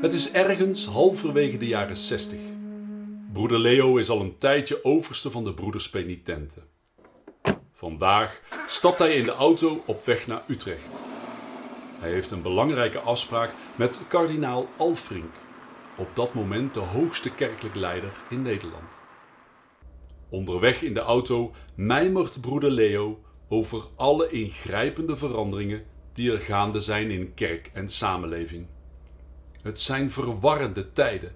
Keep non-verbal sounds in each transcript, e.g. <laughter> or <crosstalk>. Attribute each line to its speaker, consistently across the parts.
Speaker 1: Het is ergens halverwege de jaren 60. Broeder Leo is al een tijdje overste van de broeders penitenten. Vandaag stapt hij in de auto op weg naar Utrecht. Hij heeft een belangrijke afspraak met kardinaal Alfrink, op dat moment de hoogste kerkelijk leider in Nederland. Onderweg in de auto mijmert broeder Leo over alle ingrijpende veranderingen die er gaande zijn in kerk en samenleving. Het zijn verwarrende tijden,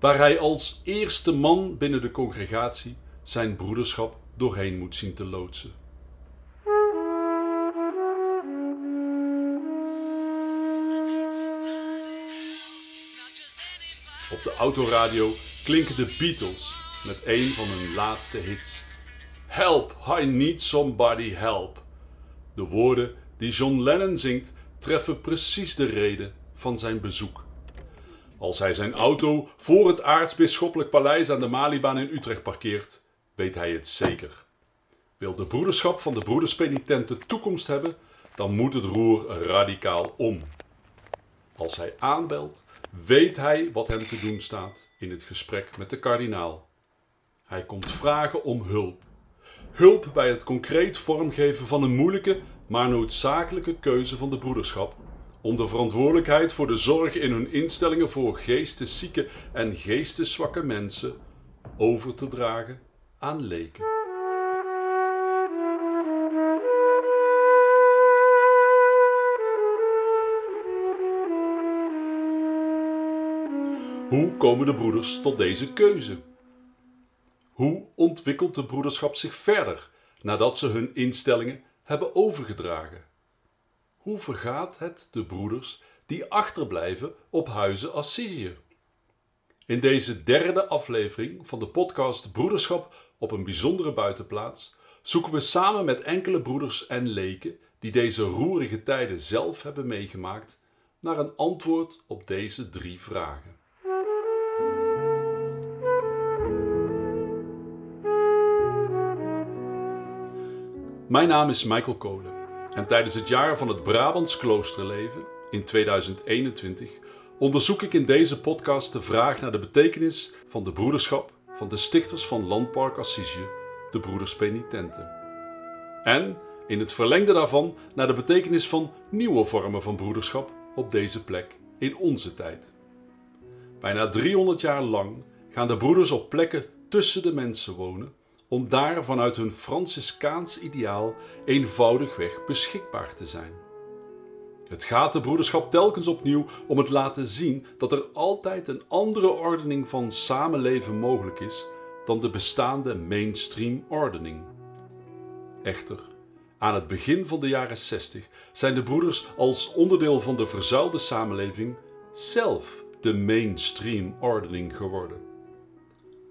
Speaker 1: waar hij als eerste man binnen de congregatie zijn broederschap doorheen moet zien te loodsen. Op de autoradio klinken de Beatles met een van hun laatste hits. Help, I need somebody help. De woorden die John Lennon zingt treffen precies de reden van zijn bezoek. Als hij zijn auto voor het aartsbisschoppelijk paleis aan de Malibaan in Utrecht parkeert, weet hij het zeker. Wil de broederschap van de broederspenitenten toekomst hebben, dan moet het roer radicaal om. Als hij aanbelt, weet hij wat hem te doen staat in het gesprek met de kardinaal. Hij komt vragen om hulp. Hulp bij het concreet vormgeven van een moeilijke, maar noodzakelijke keuze van de broederschap. Om de verantwoordelijkheid voor de zorg in hun instellingen voor geesteszieke en geesteszwakke mensen over te dragen aan leken. Hoe komen de broeders tot deze keuze? Hoe ontwikkelt de broederschap zich verder nadat ze hun instellingen hebben overgedragen? Hoe vergaat het de broeders die achterblijven op huizen Assisië? In deze derde aflevering van de podcast Broederschap op een bijzondere buitenplaats zoeken we samen met enkele broeders en leken die deze roerige tijden zelf hebben meegemaakt naar een antwoord op deze drie vragen. Mijn naam is Michael Kolen en tijdens het jaar van het Brabants kloosterleven in 2021 onderzoek ik in deze podcast de vraag naar de betekenis van de broederschap van de stichters van Landpark Assisië, de Broeders Penitenten. En in het verlengde daarvan naar de betekenis van nieuwe vormen van broederschap op deze plek in onze tijd. Bijna 300 jaar lang gaan de broeders op plekken tussen de mensen wonen om daar vanuit hun Franciscaans ideaal eenvoudigweg beschikbaar te zijn. Het gaat de broederschap telkens opnieuw om het laten zien dat er altijd een andere ordening van samenleven mogelijk is dan de bestaande mainstream ordening. Echter, aan het begin van de jaren 60 zijn de broeders als onderdeel van de verzuilde samenleving zelf de mainstream ordening geworden.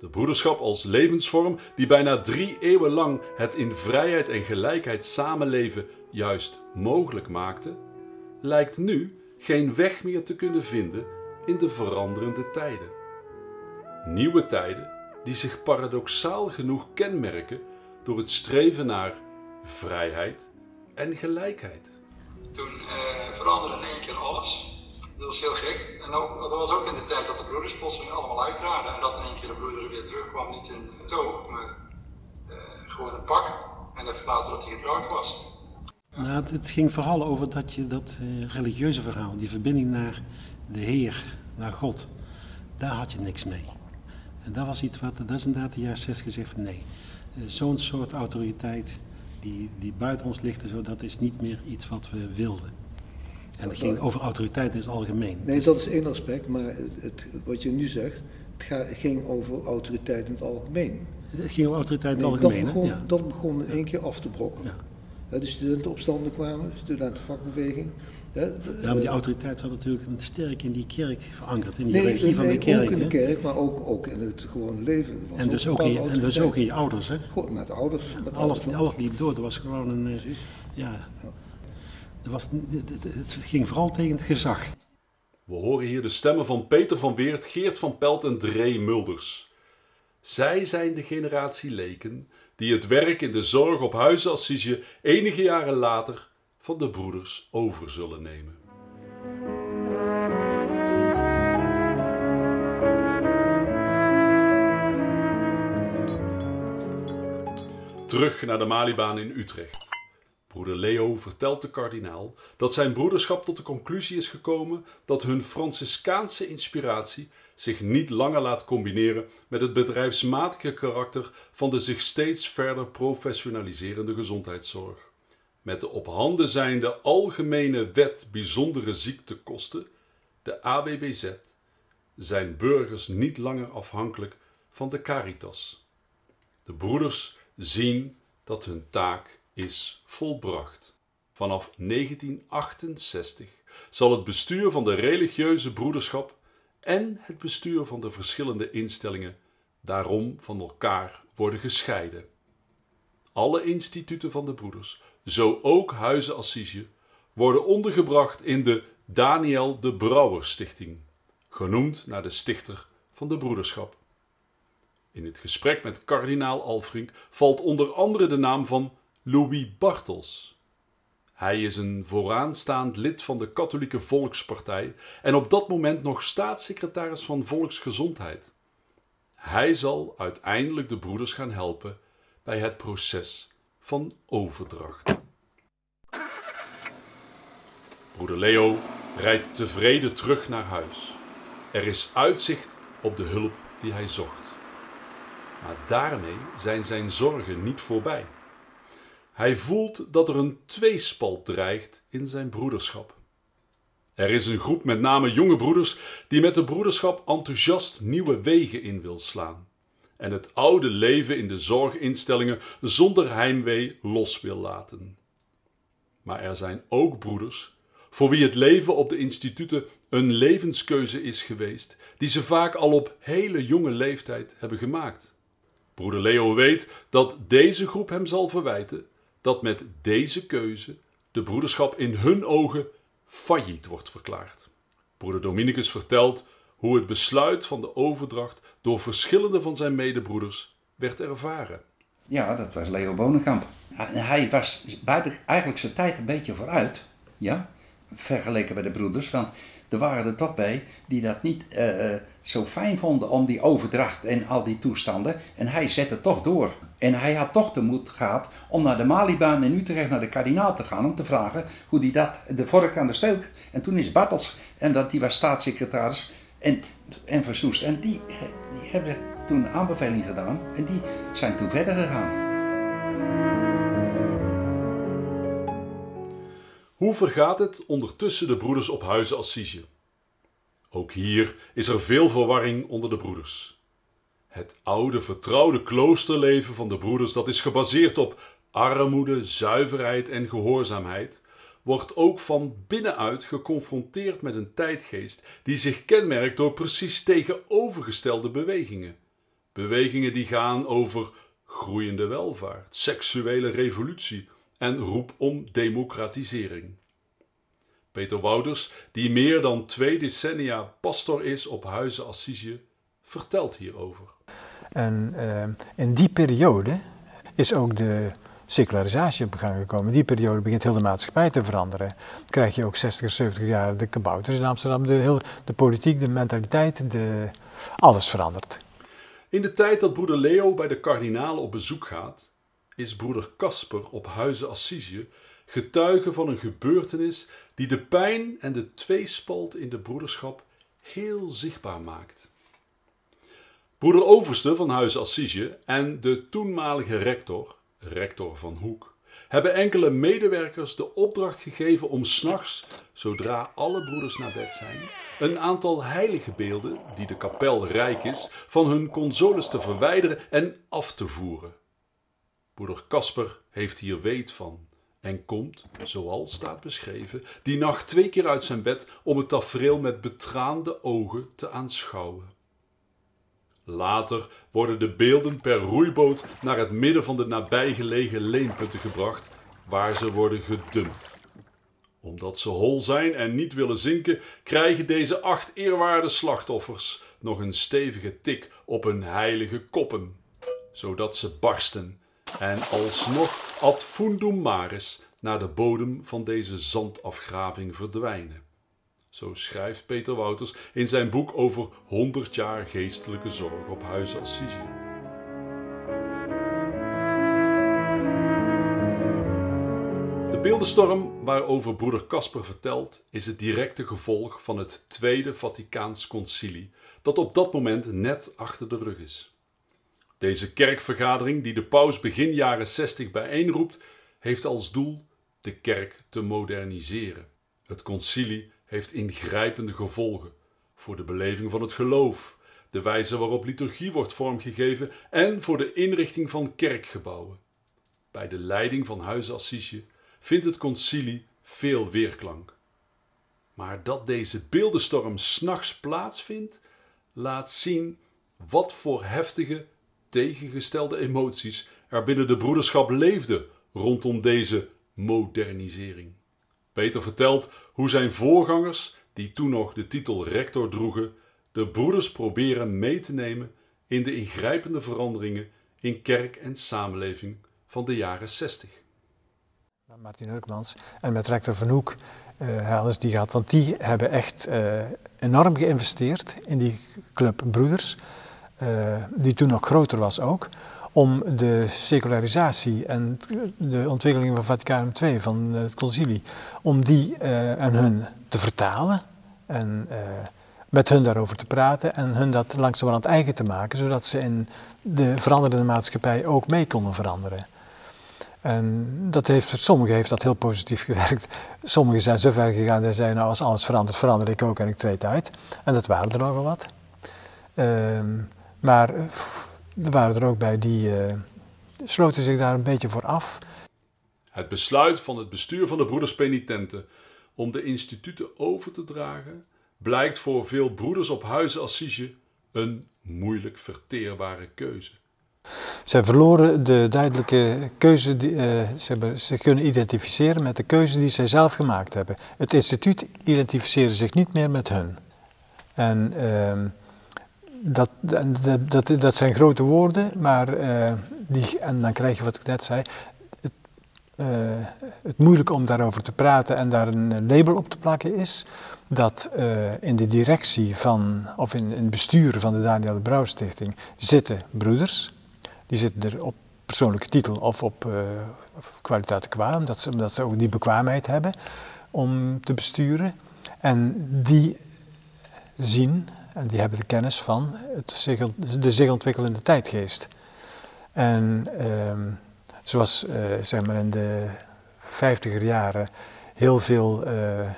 Speaker 1: De broederschap als levensvorm, die bijna drie eeuwen lang het in vrijheid en gelijkheid samenleven juist mogelijk maakte, lijkt nu geen weg meer te kunnen vinden in de veranderende tijden. Nieuwe tijden die zich paradoxaal genoeg kenmerken door het streven naar vrijheid en gelijkheid.
Speaker 2: Toen uh, veranderde in één keer alles. Dat was heel gek. En dat was ook in de tijd dat de broeders allemaal uittraden. En dat in één keer de broeder weer terugkwam, niet in toog, maar uh, gewoon een pak. En even later dat hij getrouwd was.
Speaker 3: Nou, het, ging vooral over dat je dat uh, religieuze verhaal, die verbinding naar de Heer, naar God, daar had je niks mee. En dat was iets wat, dat is inderdaad de jaren 60 gezegd nee, uh, zo'n soort autoriteit die, die buiten ons ligt en zo, dat is niet meer iets wat we wilden. En het ging over autoriteit in het algemeen.
Speaker 4: Nee, dat is één aspect, maar het, wat je nu zegt, het ging over autoriteit in het algemeen.
Speaker 3: Het ging over autoriteit in het algemeen,
Speaker 4: dat begon, ja. dat begon in één keer af te brokken. Ja. De studentenopstanden kwamen, de studentenvakbeweging.
Speaker 3: Ja, maar die autoriteit zat natuurlijk sterk in die kerk verankerd, in die nee, regie van de kerk.
Speaker 4: ook in de kerk, maar ook, ook in het gewone leven.
Speaker 3: En dus ook, in je, en dus ook in je ouders, hè?
Speaker 4: Goed, met ouders. Met
Speaker 3: alles, ouders. alles liep door, dat was gewoon een... Uh, ja, het, was, het ging vooral tegen het gezag.
Speaker 1: We horen hier de stemmen van Peter van Weert, Geert van Pelt en Dree Mulders. Zij zijn de generatie leken die het werk in de zorg op huizenassise enige jaren later van de broeders over zullen nemen. Terug naar de Malibaan in Utrecht. Broeder Leo vertelt de kardinaal dat zijn broederschap tot de conclusie is gekomen dat hun Franciscaanse inspiratie zich niet langer laat combineren met het bedrijfsmatige karakter van de zich steeds verder professionaliserende gezondheidszorg. Met de op handen zijnde Algemene Wet Bijzondere Ziektekosten, de AWBZ, zijn burgers niet langer afhankelijk van de caritas. De broeders zien dat hun taak is volbracht. Vanaf 1968 zal het bestuur van de religieuze broederschap en het bestuur van de verschillende instellingen daarom van elkaar worden gescheiden. Alle instituten van de broeders, zo ook Huizen Assise, worden ondergebracht in de Daniel de Brouwer Stichting, genoemd naar de stichter van de broederschap. In het gesprek met kardinaal Alfrink valt onder andere de naam van Louis Bartels. Hij is een vooraanstaand lid van de Katholieke Volkspartij en op dat moment nog staatssecretaris van Volksgezondheid. Hij zal uiteindelijk de broeders gaan helpen bij het proces van overdracht. Broeder Leo rijdt tevreden terug naar huis. Er is uitzicht op de hulp die hij zocht. Maar daarmee zijn zijn zorgen niet voorbij. Hij voelt dat er een tweespalt dreigt in zijn broederschap. Er is een groep met name jonge broeders die met de broederschap enthousiast nieuwe wegen in wil slaan en het oude leven in de zorginstellingen zonder heimwee los wil laten. Maar er zijn ook broeders voor wie het leven op de instituten een levenskeuze is geweest, die ze vaak al op hele jonge leeftijd hebben gemaakt. Broeder Leo weet dat deze groep hem zal verwijten dat met deze keuze de broederschap in hun ogen failliet wordt verklaard. Broeder Dominicus vertelt hoe het besluit van de overdracht door verschillende van zijn medebroeders werd ervaren.
Speaker 5: Ja, dat was Leo Bonenkamp. Hij was eigenlijk zijn tijd een beetje vooruit, ja, vergeleken bij de broeders. Want er waren er toch bij die dat niet uh, zo fijn vonden om die overdracht en al die toestanden. En hij zette toch door. En hij had toch de moed gehad om naar de Malibaan in Utrecht naar de kardinaal te gaan om te vragen hoe die dat, de vork aan de steuk. En toen is Bartels, en dat, die was staatssecretaris en, en Versoest. En die, die hebben toen een aanbeveling gedaan en die zijn toen verder gegaan.
Speaker 1: Hoe vergaat het ondertussen de broeders op Huizen Assise? Ook hier is er veel verwarring onder de broeders. Het oude vertrouwde kloosterleven van de broeders, dat is gebaseerd op armoede, zuiverheid en gehoorzaamheid, wordt ook van binnenuit geconfronteerd met een tijdgeest die zich kenmerkt door precies tegenovergestelde bewegingen. Bewegingen die gaan over groeiende welvaart, seksuele revolutie en roep om democratisering. Peter Wouters, die meer dan twee decennia pastor is op Huizen Assise, vertelt hierover.
Speaker 6: En uh, in die periode is ook de secularisatie op gang gekomen. In die periode begint heel de maatschappij te veranderen. Dan krijg je ook 60, 70 jaar de kabouters in Amsterdam. De, heel, de politiek, de mentaliteit, de, alles verandert.
Speaker 1: In de tijd dat broeder Leo bij de kardinaal op bezoek gaat, is broeder Casper op Huizen Assise getuige van een gebeurtenis die de pijn en de tweespalt in de broederschap heel zichtbaar maakt. Broeder Overste van Huizen Assise en de toenmalige rector, rector van Hoek, hebben enkele medewerkers de opdracht gegeven om s'nachts, zodra alle broeders naar bed zijn, een aantal heilige beelden, die de kapel rijk is, van hun consoles te verwijderen en af te voeren. Broeder Kasper heeft hier weet van en komt, zoals staat beschreven, die nacht twee keer uit zijn bed om het tafereel met betraande ogen te aanschouwen. Later worden de beelden per roeiboot naar het midden van de nabijgelegen leemputten gebracht, waar ze worden gedumpt. Omdat ze hol zijn en niet willen zinken, krijgen deze acht eerwaarde slachtoffers nog een stevige tik op hun heilige koppen, zodat ze barsten en alsnog ad fundum maris naar de bodem van deze zandafgraving verdwijnen. Zo schrijft Peter Wouters in zijn boek over 100 jaar geestelijke zorg op Huizen Assisi. beeldenstorm waarover broeder Casper vertelt is het directe gevolg van het Tweede Vaticaans Concilie, dat op dat moment net achter de rug is. Deze kerkvergadering, die de paus begin jaren 60 bijeenroept, heeft als doel de kerk te moderniseren. Het concilie heeft ingrijpende gevolgen voor de beleving van het geloof, de wijze waarop liturgie wordt vormgegeven en voor de inrichting van kerkgebouwen. Bij de leiding van Huizen Assisi vindt het concilie veel weerklank. Maar dat deze beeldenstorm s'nachts plaatsvindt, laat zien wat voor heftige, tegengestelde emoties er binnen de broederschap leefden rondom deze modernisering. Peter vertelt hoe zijn voorgangers, die toen nog de titel rector droegen, de broeders proberen mee te nemen in de ingrijpende veranderingen in kerk en samenleving van de jaren 60.
Speaker 6: Martin Hurkmans en met rector Van Hoek uh, hadden ze die gehad, want die hebben echt uh, enorm geïnvesteerd in die club Broeders, die toen nog groter was ook, om de secularisatie en de ontwikkeling van Vaticaan II, van het concilie, om die aan hun te vertalen en met hun daarover te praten en hun dat langzamerhand eigen te maken, zodat ze in de veranderende maatschappij ook mee konden veranderen. En dat heeft, sommigen heeft dat heel positief <laughs> gewerkt. Sommigen zijn zo ver gegaan en zeiden, nou als alles verandert, verander ik ook en ik treed uit. En dat waren er nogal wat. Uh, maar er waren er ook bij die uh, sloten zich daar een beetje voor af.
Speaker 1: Het besluit van het bestuur van de Broeders Penitenten om de instituten over te dragen, blijkt voor veel broeders op huizen Assise een moeilijk verteerbare keuze.
Speaker 6: Zij verloren de duidelijke keuze, die, uh, ze, hebben, ze kunnen identificeren met de keuze die zij zelf gemaakt hebben. Het instituut identificeerde zich niet meer met hun. En uh, dat, dat, dat, zijn grote woorden, maar uh, die, en dan krijg je wat ik net zei, het, uh, het moeilijk om daarover te praten en daar een label op te plakken is dat uh, in de directie van, of in, het bestuur van de Daniel de Brouw Stichting zitten broeders die zitten er op persoonlijke titel of op kwaliteit qua, ze, omdat ze ook die bekwaamheid hebben om te besturen. En die zien, en die hebben de kennis van het zich, de zich ontwikkelende tijdgeest. En uh, zoals uh, zeg maar in de vijftiger jaren heel veel uh,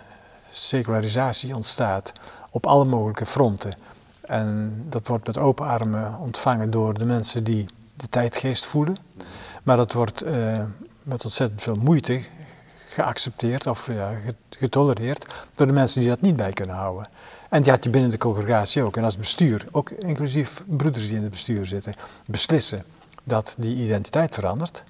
Speaker 6: secularisatie ontstaat op alle mogelijke fronten. En dat wordt met open armen ontvangen door de mensen die de tijdgeest voelen. Maar dat wordt uh, met ontzettend veel moeite geaccepteerd of ja, getolereerd door de mensen die dat niet bij kunnen houden. En die had je binnen de congregatie ook. En als bestuur, ook inclusief broeders die in het bestuur zitten, beslissen dat die identiteit verandert,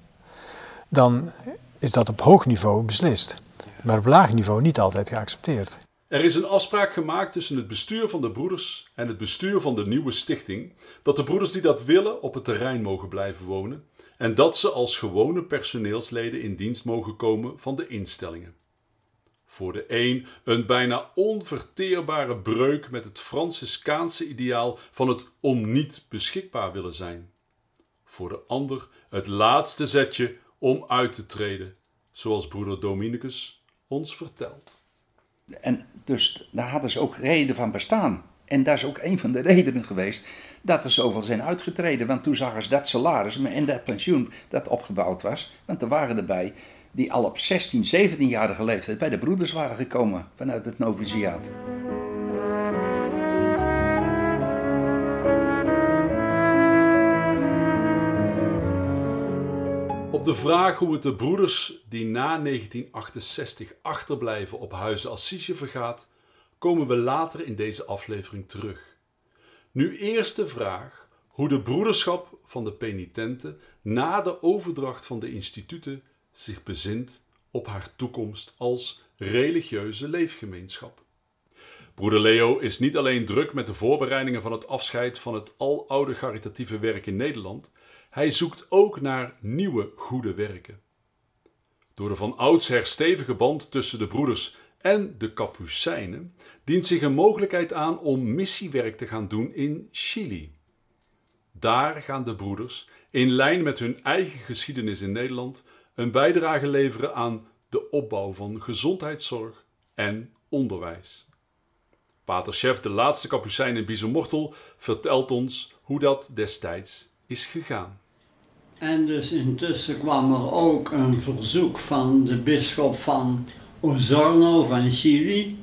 Speaker 6: dan is dat op hoog niveau beslist. Maar op laag niveau niet altijd geaccepteerd.
Speaker 1: Er is een afspraak gemaakt tussen het bestuur van de broeders en het bestuur van de nieuwe stichting dat de broeders die dat willen op het terrein mogen blijven wonen en dat ze als gewone personeelsleden in dienst mogen komen van de instellingen. Voor de een een bijna onverteerbare breuk met het Franciscaanse ideaal van het om niet beschikbaar willen zijn. Voor de ander het laatste zetje om uit te treden, zoals broeder Dominicus ons vertelt.
Speaker 5: En dus daar hadden ze ook reden van bestaan. En dat is ook een van de redenen geweest dat er zoveel zijn uitgetreden. Want toen zagen ze dat salaris en dat pensioen dat opgebouwd was. Want er waren erbij die al op 16, 17-jarige leeftijd bij de broeders waren gekomen vanuit het noviciaat.
Speaker 1: Op de vraag hoe het de broeders die na 1968 achterblijven op huizen Assise vergaat, komen we later in deze aflevering terug. Nu eerst de vraag hoe de broederschap van de penitenten na de overdracht van de instituten zich bezint op haar toekomst als religieuze leefgemeenschap. Broeder Leo is niet alleen druk met de voorbereidingen van het afscheid van het aloude caritatieve werk in Nederland, hij zoekt ook naar nieuwe goede werken. Door de van oudsher stevige band tussen de broeders en de Kapucijnen dient zich een mogelijkheid aan om missiewerk te gaan doen in Chili. Daar gaan de broeders, in lijn met hun eigen geschiedenis in Nederland, een bijdrage leveren aan de opbouw van gezondheidszorg en onderwijs. Pater Chef, de laatste kapucijn in Biezenmortel, vertelt ons hoe dat destijds is gegaan.
Speaker 7: En dus intussen kwam er ook een verzoek van de bisschop van Osorno van Chili.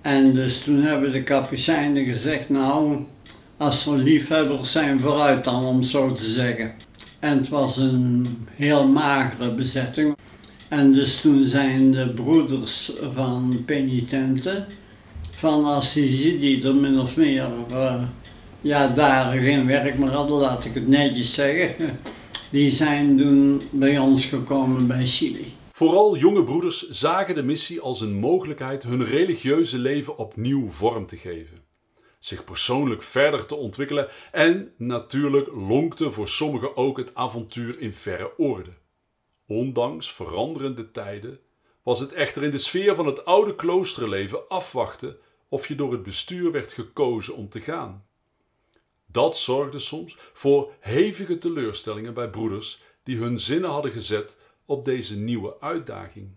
Speaker 7: En dus toen hebben de kapucijnen gezegd, nou, als we liefhebbers zijn, vooruit dan, om zo te zeggen. En het was een heel magere bezetting. En dus toen zijn de broeders van penitenten van Assisi, die er min of meer uh, ja, daar geen werk meer hadden, laat ik het netjes zeggen, <laughs> die zijn toen bij ons gekomen bij Chili.
Speaker 1: Vooral jonge broeders zagen de missie als een mogelijkheid hun religieuze leven opnieuw vorm te geven. Zich persoonlijk verder te ontwikkelen en natuurlijk lonkte voor sommigen ook het avontuur in verre oorden. Ondanks veranderende tijden was het echter in de sfeer van het oude kloosterleven afwachten of je door het bestuur werd gekozen om te gaan. Dat zorgde soms voor hevige teleurstellingen bij broeders die hun zinnen hadden gezet op deze nieuwe uitdaging.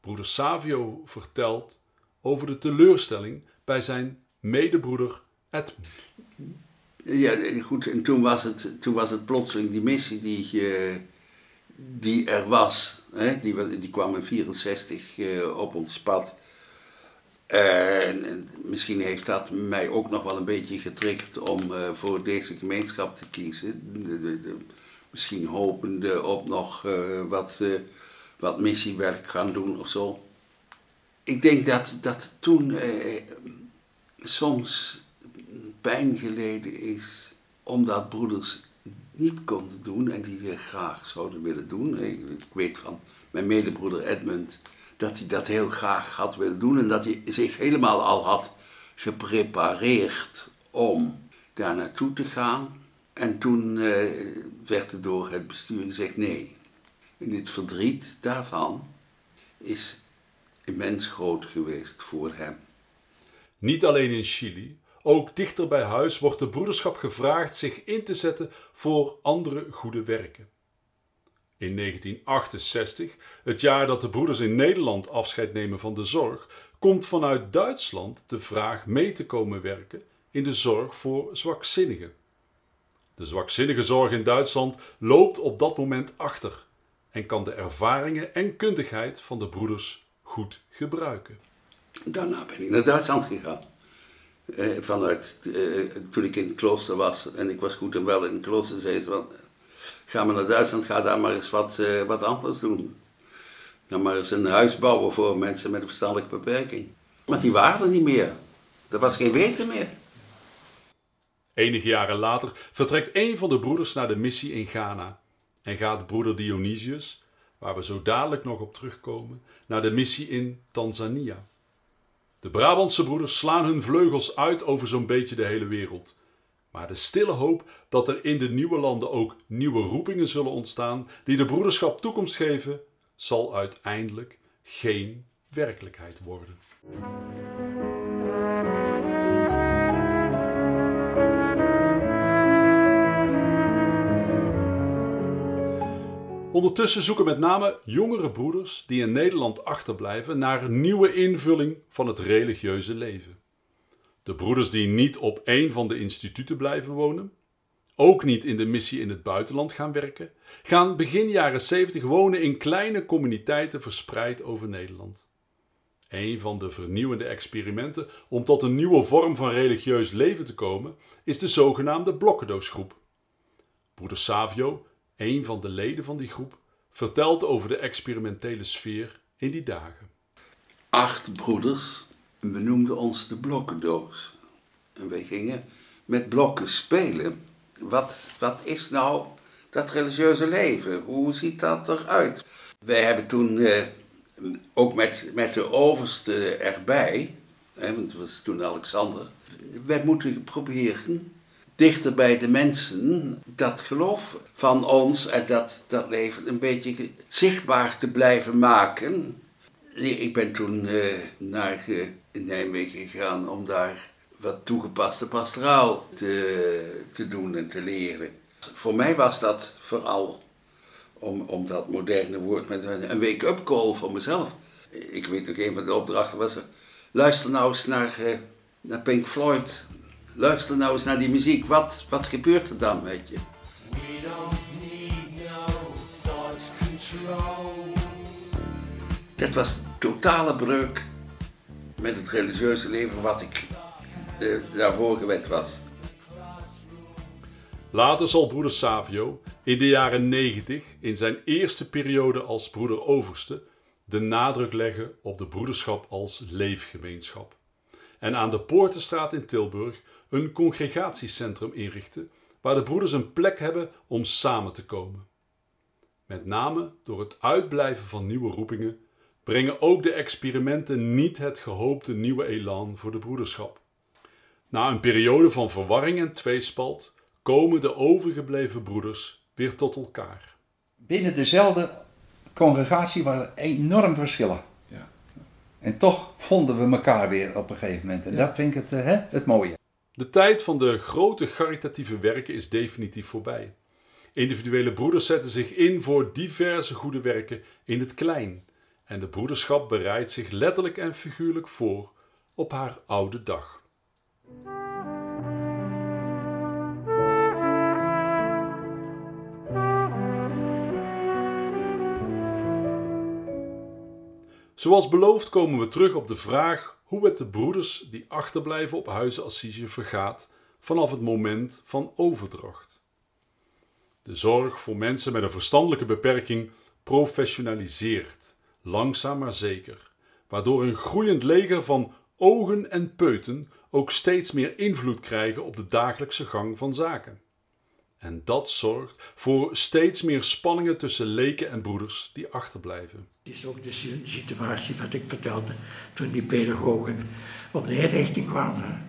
Speaker 1: Broeder Savio vertelt over de teleurstelling bij zijn medebroeder Edmund.
Speaker 8: Ja, goed, en toen was het, toen was het plotseling die missie die, uh, die er was. Hè? Die, die kwam in 64 uh, eh, op ons pad. En misschien heeft dat mij ook nog wel een beetje getriggerd om voor deze gemeenschap te kiezen. De, misschien hopende op nog wat, wat missiewerk gaan doen of zo. Ik denk dat, dat toen soms pijn geleden is omdat broeders niet konden doen en die ze graag zouden willen doen. Ik, weet van mijn medebroeder Edmund dat hij dat heel graag had willen doen en dat hij zich helemaal al had geprepareerd om daar naartoe te gaan. En toen uh, werd er door het bestuur gezegd nee. En het verdriet daarvan is immens groot geweest voor hem.
Speaker 1: Niet alleen in Chili, ook dichter bij huis wordt de broederschap gevraagd zich in te zetten voor andere goede werken. In 1968, het jaar dat de broeders in Nederland afscheid nemen van de zorg, komt vanuit Duitsland de vraag mee te komen werken in de zorg voor zwakzinnigen. De zwakzinnige zorg in Duitsland loopt op dat moment achter en kan de ervaringen en kundigheid van de broeders goed gebruiken.
Speaker 8: Daarna ben ik naar Duitsland gegaan. Eh, vanuit, eh, toen ik in het klooster was en ik was goed en wel in het klooster, zei ze ga maar naar Duitsland, ga daar maar eens wat, uh, wat anders doen. Ga maar eens een huis bouwen voor mensen met een verstandelijke beperking. Maar die waren er niet meer. Er was geen weten meer.
Speaker 1: Enige jaren later vertrekt een van de broeders naar de missie in Ghana en gaat broeder Dionysius, waar we zo dadelijk nog op terugkomen, naar de missie in Tanzania. De Brabantse broeders slaan hun vleugels uit over zo'n beetje de hele wereld. Maar de stille hoop dat er in de nieuwe landen ook nieuwe roepingen zullen ontstaan die de broederschap toekomst geven, zal uiteindelijk geen werkelijkheid worden. Ondertussen zoeken met name jongere broeders die in Nederland achterblijven naar een nieuwe invulling van het religieuze leven. De broeders die niet op één van de instituten blijven wonen, ook niet in de missie in het buitenland gaan werken, gaan begin jaren 70 wonen in kleine communiteiten verspreid over Nederland. Een van de vernieuwende experimenten om tot een nieuwe vorm van religieus leven te komen, is de zogenaamde blokkendoosgroep. Broeder Savio, een van de leden van die groep, vertelt over de experimentele sfeer in die dagen.
Speaker 8: Acht broeders we noemden ons de blokkendoos. En wij gingen met blokken spelen. Wat, wat is nou dat religieuze leven? Hoe ziet dat eruit? Wij hebben toen eh, ook met, met de overste erbij, hè, want het was toen Alexander, wij moeten proberen dichter bij de mensen dat geloof van ons en dat, dat leven een beetje zichtbaar te blijven maken. Ik ben toen uh, naar Nijmegen gegaan om daar wat toegepaste pastoraal te, te doen en te leren. Voor mij was dat vooral om, om dat moderne woord met een een wake-up call voor mezelf. Ik weet nog, een van de opdrachten was, luister nou eens naar, eh, naar Pink Floyd. Luister nou eens naar die muziek. Wat, wat gebeurt er dan met je? Dat was totale breuk met het religieuze leven wat ik eh, daarvoor gewend was.
Speaker 1: Later zal broeder Savio in de jaren 90 in zijn eerste periode als broeder overste de nadruk leggen op de broederschap als leefgemeenschap. En aan de Poortenstraat in Tilburg een congregatiecentrum inrichten waar de broeders een plek hebben om samen te komen. Met name door het uitblijven van nieuwe roepingen brengen ook de experimenten niet het gehoopte nieuwe elan voor de broederschap. Na een periode van verwarring en tweespalt komen de overgebleven broeders weer tot elkaar.
Speaker 5: Binnen dezelfde congregatie waren er enorm verschillen.
Speaker 1: Ja.
Speaker 5: En toch vonden we elkaar weer op een gegeven moment. En dat vind ik het, eh, hè, het mooie.
Speaker 1: De tijd van de grote caritatieve werken is definitief voorbij. Individuele broeders zetten zich in voor diverse goede werken in het klein. En de broederschap bereidt zich letterlijk en figuurlijk voor op haar oude dag. Zoals beloofd komen we terug op de vraag hoe het de broeders die achterblijven op Assise vergaat vanaf het moment van overdracht. De zorg voor mensen met een verstandelijke beperking professionaliseert, langzaam maar zeker, waardoor een groeiend leger van ogen en peuten ook steeds meer invloed krijgen op de dagelijkse gang van zaken. En dat zorgt voor steeds meer spanningen tussen leken en broeders die achterblijven.
Speaker 9: Het is ook de si- situatie wat ik vertelde toen die pedagogen op de inrichting kwamen.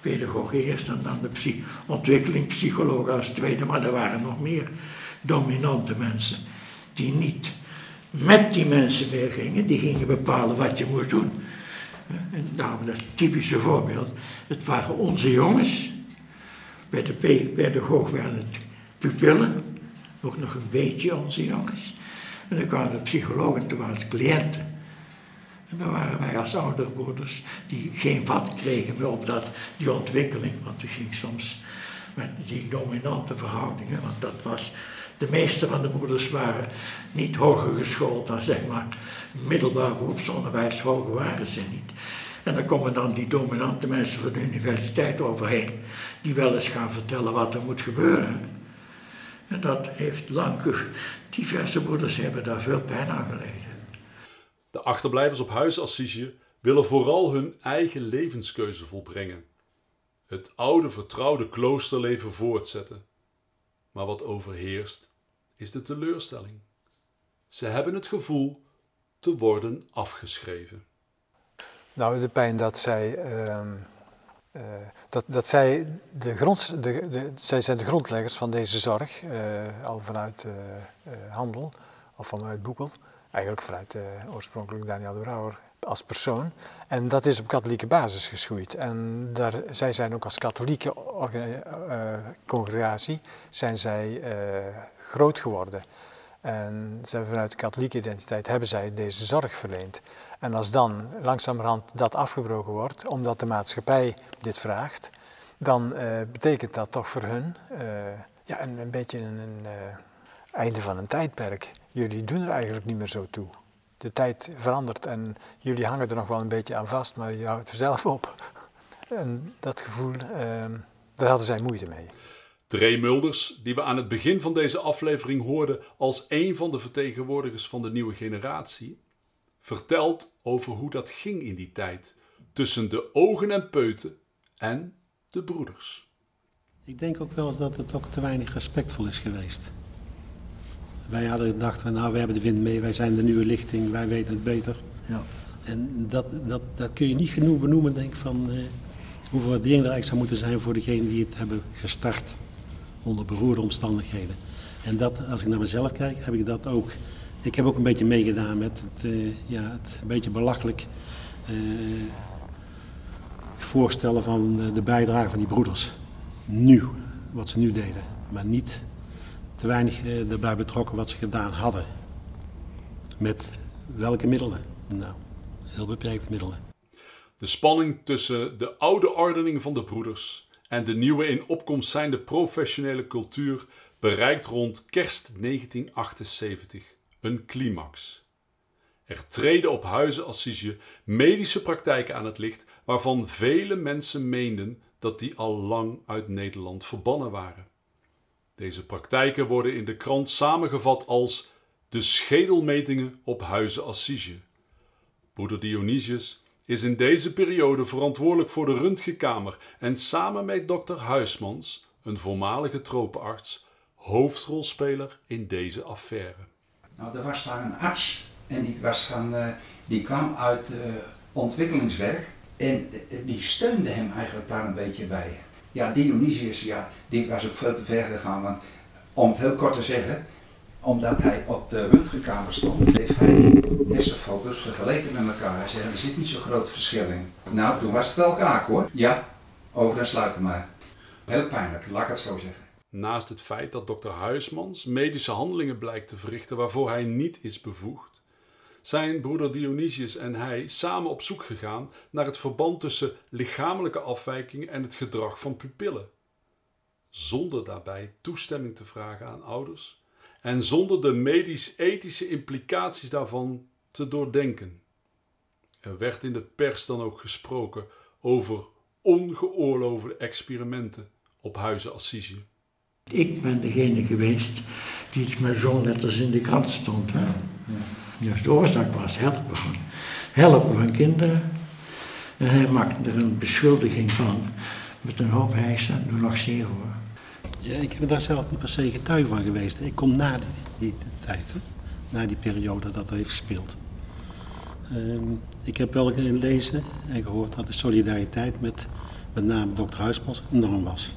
Speaker 9: Pedagoog eerst en dan de psy- ontwikkelingspsycholoog als tweede, maar er waren nog meer dominante mensen die niet met die mensen meer gingen, die gingen bepalen wat je moest doen. En daarom dat typische voorbeeld, het waren onze jongens, bij de pe- pedagoog werden het pupillen, ook nog een beetje onze jongens. En dan kwamen de psychologen, toen waren cliënten. En dan waren wij als ouderbroeders die geen vat kregen op dat, die ontwikkeling. Want het ging soms met die dominante verhoudingen. Want dat was, de meeste van de broeders waren niet hoger geschoold dan zeg maar middelbaar beroepsonderwijs. Hoger waren ze niet. En dan komen dan die dominante mensen van de universiteit overheen. Die wel eens gaan vertellen wat er moet gebeuren. En dat heeft lang, ge- diverse broeders hebben daar veel pijn aan geleden.
Speaker 1: De achterblijvers op huisassise willen vooral hun eigen levenskeuze volbrengen. Het oude vertrouwde kloosterleven voortzetten. Maar wat overheerst is de teleurstelling. Ze hebben het gevoel te worden afgeschreven.
Speaker 6: Nou, de pijn dat zij, ehm, eh, dat, dat zij, de grond, de, de, zij zijn de grondleggers van deze zorg, eh, al vanuit eh, handel of vanuit Boekel. Eigenlijk vanuit oorspronkelijk Daniel de Brouwer als persoon. En dat is op katholieke basis geschoeid. En daar, zij zijn ook als katholieke congregatie zijn zij groot geworden. En ze vanuit de katholieke identiteit hebben zij deze zorg verleend. En als dan langzamerhand dat afgebroken wordt, omdat de maatschappij dit vraagt, dan eh, betekent dat toch voor hun eh, ja, een, beetje een, een eh, einde van een tijdperk. Jullie doen er eigenlijk niet meer zo toe. De tijd verandert en jullie hangen er nog wel een beetje aan vast, maar je houdt er zelf op. En dat gevoel, eh, daar hadden zij moeite mee.
Speaker 1: Dre Mulders, die we aan het begin van deze aflevering hoorden als een van de vertegenwoordigers van de nieuwe generatie, vertelt over hoe dat ging in die tijd tussen de ogen en peuten en de broeders.
Speaker 3: Ik denk ook wel eens dat het ook te weinig respectvol is geweest. Wij hadden gedacht, van, nou we hebben de wind mee, wij zijn de nieuwe lichting, wij weten het beter.
Speaker 9: Ja.
Speaker 3: En dat, dat, dat kun je niet genoeg benoemen, denk ik, van eh, hoeveel waardering er eigenlijk zou moeten zijn voor degenen die het hebben gestart onder beroerde omstandigheden. En dat, als ik naar mezelf kijk, heb ik dat ook. Ik heb ook een beetje meegedaan met het, eh, ja, het een beetje belachelijk eh, voorstellen van eh, de bijdrage van die broeders. Nu, wat ze nu deden. Maar niet te weinig eh, erbij betrokken wat ze gedaan hadden. Met welke middelen? Nou, heel beperkte middelen.
Speaker 1: De spanning tussen de oude ordening van de broeders en de nieuwe in opkomst zijnde professionele cultuur bereikt rond kerst 1978 een climax. Er treden op huizen Assise medische praktijken aan het licht waarvan vele mensen meenden dat die al lang uit Nederland verbannen waren. Deze praktijken worden in de krant samengevat als de schedelmetingen op huizen Assise. Broeder Dionysius is in deze periode verantwoordelijk voor de röntgenkamer en samen met dokter Huismans, een voormalige tropenarts, hoofdrolspeler in deze affaire.
Speaker 5: Nou, er was daar een arts en die, was van, uh, die kwam uit uh, ontwikkelingswerk en uh, die steunde hem eigenlijk daar een beetje bij. Ja, Dionysius, ja, die was ook veel te ver gegaan, want om het heel kort te zeggen, omdat hij op de röntgenkamer stond, heeft hij die hersenfoto's vergeleken met elkaar. Hij zei, er zit niet zo'n groot verschil in. Nou, toen was het wel raak hoor. Ja, over dan sluiten maar. Heel pijnlijk, laat ik het zo zeggen.
Speaker 1: Naast het feit dat dokter Huismans medische handelingen blijkt te verrichten waarvoor hij niet is bevoegd, zijn broeder Dionysius en hij samen op zoek gegaan naar het verband tussen lichamelijke afwijkingen en het gedrag van pupillen. Zonder daarbij toestemming te vragen aan ouders en zonder de medisch-ethische implicaties daarvan te doordenken. Er werd in de pers dan ook gesproken over ongeoorloofde experimenten op huizen Assisi.
Speaker 9: Ik ben degene geweest die het met zo'n letters in de krant stond. Hè? Dus de oorzaak was helpen van, helpen van kinderen. En hij maakte er een beschuldiging van met een hoop hijsen, nu nog zeer hoor.
Speaker 3: Ja, ik ben daar zelf niet per se getuige van geweest. Ik kom na die, die, tijd, na die periode dat er heeft gespeeld. Um, ik heb wel gelezen en gehoord dat de solidariteit met met name dokter Huismans enorm was.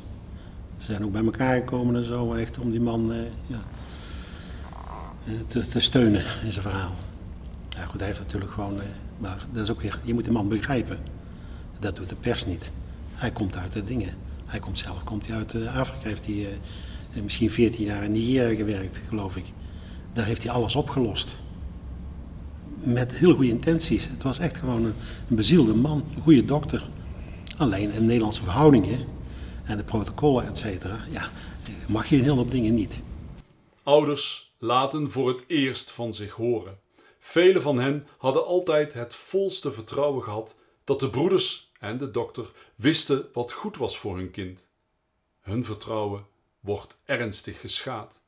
Speaker 3: Ze zijn ook bij elkaar gekomen en zo, echt om die man eh, ja, te, te, steunen in zijn verhaal. Ja, goed, hij heeft natuurlijk gewoon, eh, maar dat is ook weer, je moet de man begrijpen. Dat doet de pers niet. Hij komt uit de dingen. Hij komt zelf komt hij uit uh, Afrika, heeft hij uh, misschien 14 jaar in Nigeria gewerkt, geloof ik. Daar heeft hij alles opgelost. Met heel goede intenties. Het was echt gewoon een, bezielde man, een goede dokter. Alleen in Nederlandse verhoudingen en de protocollen, et cetera, ja, mag je een heel hoop dingen niet.
Speaker 1: Ouders laten voor het eerst van zich horen. Velen van hen hadden altijd het volste vertrouwen gehad dat de broeders en de dokter wisten wat goed was voor hun kind. Hun vertrouwen wordt ernstig geschaad.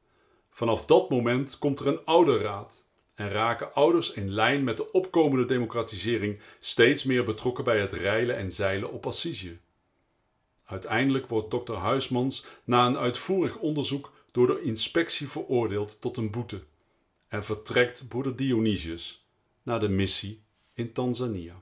Speaker 1: Vanaf dat moment komt er een ouderraad en raken ouders in lijn met de opkomende democratisering steeds meer betrokken bij het reilen en zeilen op Assisië. Uiteindelijk wordt dokter Huismans na een uitvoerig onderzoek door de inspectie veroordeeld tot een boete en vertrekt broeder Dionysius naar de missie in Tanzania.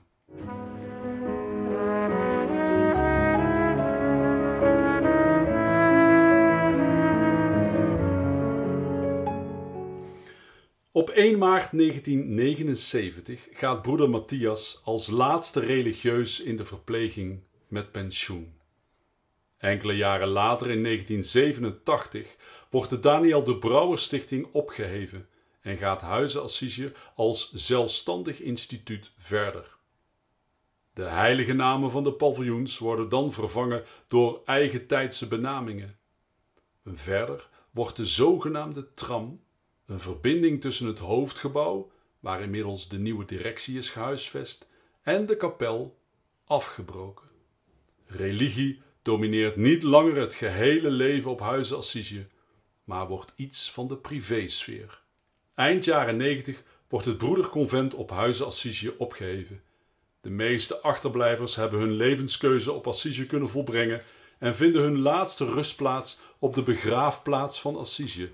Speaker 1: Op 1 maart 1979 gaat broeder Matthias als laatste religieus in de verpleging met pensioen. Enkele jaren later, in 1987, wordt de Daniel de Brouwer Stichting opgeheven en gaat Huizen Assise als zelfstandig instituut verder. De heilige namen van de paviljoens worden dan vervangen door eigen tijdse benamingen. Verder wordt de zogenaamde tram een verbinding tussen het hoofdgebouw, waar inmiddels de nieuwe directie is gehuisvest, en de kapel afgebroken. Religie domineert niet langer het gehele leven op Huizen Assise, maar wordt iets van de privésfeer. Eind jaren 90 wordt het broederconvent op Huizen Assise opgeheven. De meeste achterblijvers hebben hun levenskeuze op Assise kunnen volbrengen en vinden hun laatste rustplaats op de begraafplaats van Assise,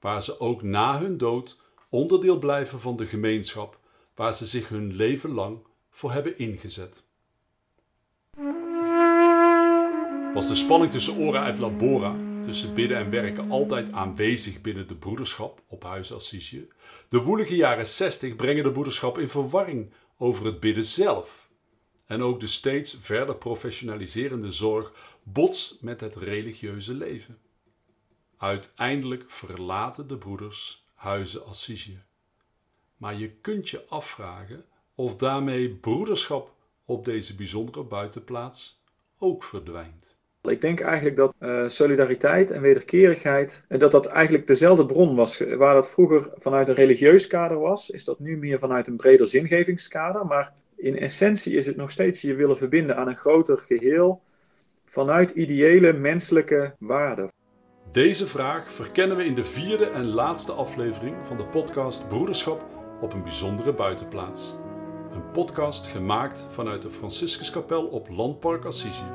Speaker 1: waar ze ook na hun dood onderdeel blijven van de gemeenschap waar ze zich hun leven lang voor hebben ingezet. Was de spanning tussen Ora uit Labora, tussen bidden en werken, altijd aanwezig binnen de broederschap op Huis Assisië? De woelige jaren 60 brengen de broederschap in verwarring over het bidden zelf. En ook de steeds verder professionaliserende zorg botst met het religieuze leven. Uiteindelijk verlaten de broeders Huizen Assisië. Maar je kunt je afvragen of daarmee broederschap op deze bijzondere buitenplaats ook verdwijnt.
Speaker 10: Ik denk eigenlijk dat uh, solidariteit en wederkerigheid, dat dat eigenlijk dezelfde bron was. Waar dat vroeger vanuit een religieus kader was, is dat nu meer vanuit een breder zingevingskader. Maar in essentie is het nog steeds je willen verbinden aan een groter geheel vanuit ideële menselijke waarden.
Speaker 1: Deze vraag verkennen we in de vierde en laatste aflevering van de podcast Broederschap op een bijzondere buitenplaats. Een podcast gemaakt vanuit de Franciscuskapel op Landpark Assisi.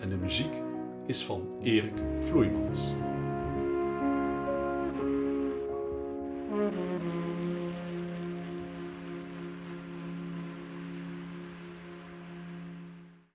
Speaker 1: En de muziek is van Erik Vloeimans.